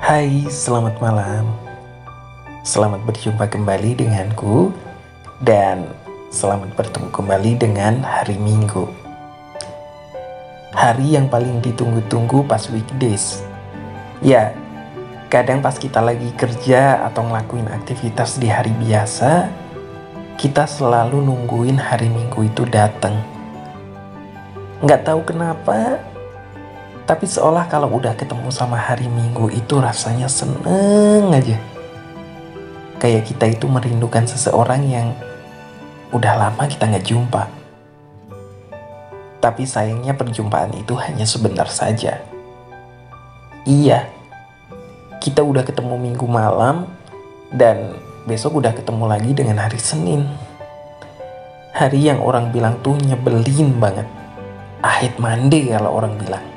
Hai, selamat malam. Selamat berjumpa kembali denganku dan selamat bertemu kembali dengan hari Minggu. Hari yang paling ditunggu-tunggu pas weekdays. Ya, kadang pas kita lagi kerja atau ngelakuin aktivitas di hari biasa, kita selalu nungguin hari Minggu itu datang. Nggak tahu kenapa, tapi seolah kalau udah ketemu sama hari Minggu itu rasanya seneng aja. Kayak kita itu merindukan seseorang yang udah lama kita nggak jumpa. Tapi sayangnya perjumpaan itu hanya sebentar saja. Iya, kita udah ketemu minggu malam dan besok udah ketemu lagi dengan hari Senin. Hari yang orang bilang tuh nyebelin banget. Ahit mande kalau orang bilang.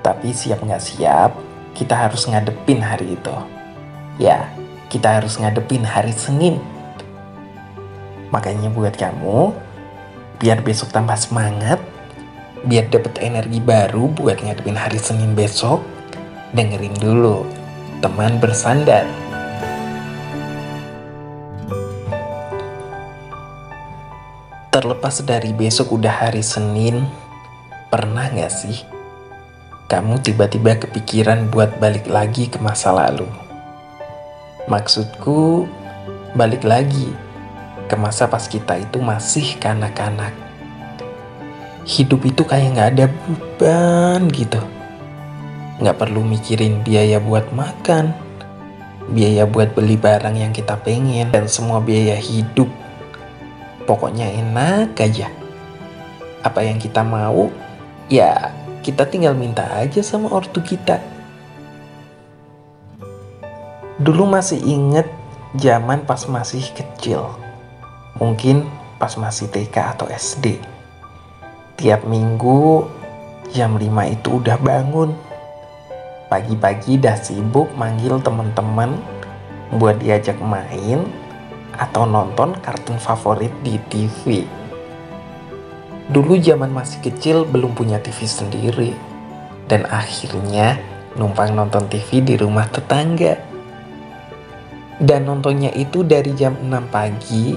Tapi siap nggak siap, kita harus ngadepin hari itu. Ya, kita harus ngadepin hari Senin. Makanya buat kamu, biar besok tambah semangat, biar dapet energi baru buat ngadepin hari Senin besok, dengerin dulu teman bersandar. Terlepas dari besok udah hari Senin, pernah gak sih kamu tiba-tiba kepikiran buat balik lagi ke masa lalu. Maksudku, balik lagi ke masa pas kita itu masih kanak-kanak. Hidup itu kayak gak ada beban gitu. Gak perlu mikirin biaya buat makan, biaya buat beli barang yang kita pengen, dan semua biaya hidup. Pokoknya enak aja. Apa yang kita mau, ya kita tinggal minta aja sama ortu kita. Dulu masih inget zaman pas masih kecil. Mungkin pas masih TK atau SD. Tiap minggu jam 5 itu udah bangun. Pagi-pagi dah sibuk manggil temen-temen buat diajak main atau nonton kartun favorit di TV. Dulu zaman masih kecil belum punya TV sendiri dan akhirnya numpang nonton TV di rumah tetangga. Dan nontonnya itu dari jam 6 pagi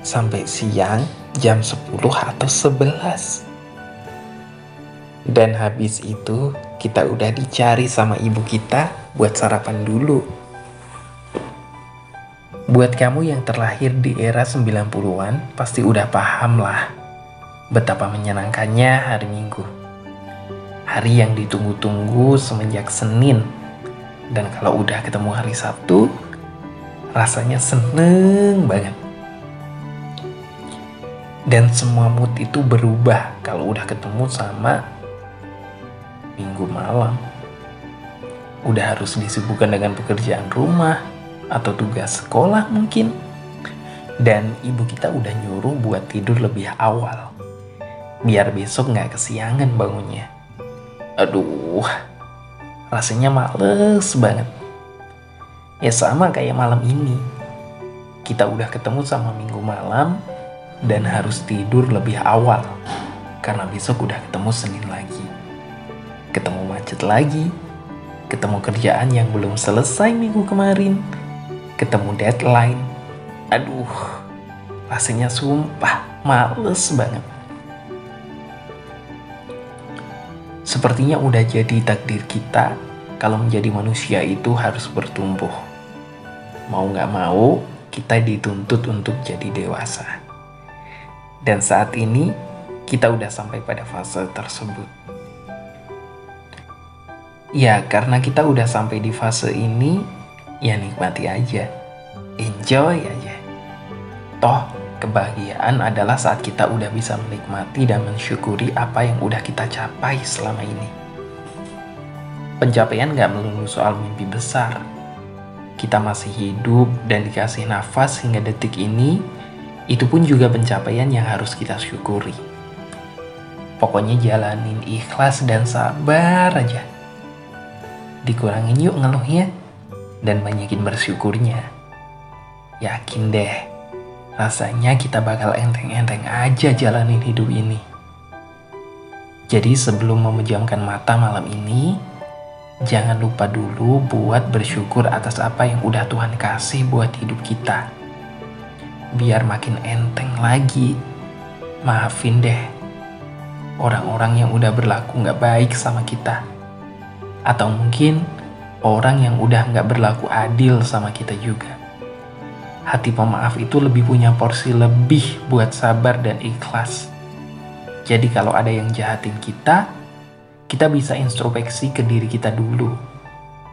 sampai siang jam 10 atau 11. Dan habis itu kita udah dicari sama ibu kita buat sarapan dulu. Buat kamu yang terlahir di era 90-an pasti udah paham lah Betapa menyenangkannya hari Minggu. Hari yang ditunggu-tunggu semenjak Senin. Dan kalau udah ketemu hari Sabtu, rasanya seneng banget. Dan semua mood itu berubah kalau udah ketemu sama Minggu malam. Udah harus disibukkan dengan pekerjaan rumah atau tugas sekolah mungkin. Dan ibu kita udah nyuruh buat tidur lebih awal biar besok nggak kesiangan bangunnya. Aduh, rasanya males banget. Ya sama kayak malam ini. Kita udah ketemu sama minggu malam dan harus tidur lebih awal. Karena besok udah ketemu Senin lagi. Ketemu macet lagi. Ketemu kerjaan yang belum selesai minggu kemarin. Ketemu deadline. Aduh, rasanya sumpah males banget. Sepertinya udah jadi takdir kita kalau menjadi manusia itu harus bertumbuh. Mau nggak mau, kita dituntut untuk jadi dewasa. Dan saat ini, kita udah sampai pada fase tersebut. Ya, karena kita udah sampai di fase ini, ya nikmati aja. Enjoy aja. Toh, Kebahagiaan adalah saat kita udah bisa menikmati dan mensyukuri apa yang udah kita capai selama ini. Pencapaian gak melulu soal mimpi besar. Kita masih hidup dan dikasih nafas hingga detik ini, itu pun juga pencapaian yang harus kita syukuri. Pokoknya jalanin ikhlas dan sabar aja. Dikurangin yuk ngeluhnya dan banyakin bersyukurnya. Yakin deh, rasanya kita bakal enteng-enteng aja jalanin hidup ini. Jadi sebelum memejamkan mata malam ini, jangan lupa dulu buat bersyukur atas apa yang udah Tuhan kasih buat hidup kita. Biar makin enteng lagi. Maafin deh orang-orang yang udah berlaku nggak baik sama kita. Atau mungkin orang yang udah nggak berlaku adil sama kita juga. Hati pemaaf itu lebih punya porsi lebih buat sabar dan ikhlas jadi kalau ada yang jahatin kita, kita bisa introspeksi ke diri kita dulu.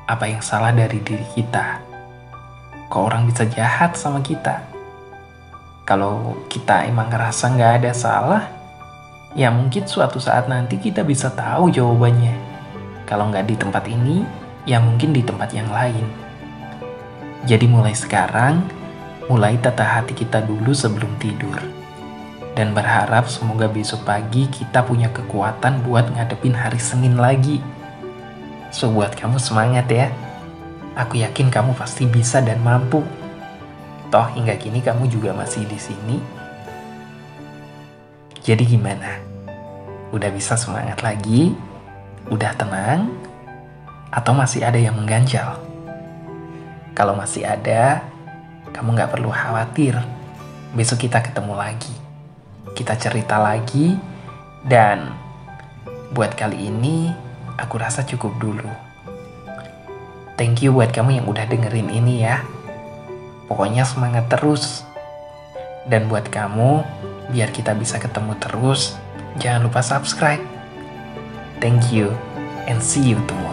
Apa yang salah dari diri kita? Kok orang bisa jahat sama kita? Kalau kita emang ngerasa nggak ada salah, ya mungkin suatu saat nanti kita bisa tahu jawabannya. Kalau nggak di tempat ini, ya mungkin di tempat yang lain. Jadi mulai sekarang, mulai tata hati kita dulu sebelum tidur dan berharap semoga besok pagi kita punya kekuatan buat ngadepin hari Senin lagi. So buat kamu semangat ya. Aku yakin kamu pasti bisa dan mampu. Toh hingga kini kamu juga masih di sini. Jadi gimana? Udah bisa semangat lagi? Udah tenang? Atau masih ada yang mengganjal? Kalau masih ada, kamu nggak perlu khawatir. Besok kita ketemu lagi kita cerita lagi dan buat kali ini aku rasa cukup dulu. Thank you buat kamu yang udah dengerin ini ya. Pokoknya semangat terus. Dan buat kamu, biar kita bisa ketemu terus, jangan lupa subscribe. Thank you and see you tomorrow.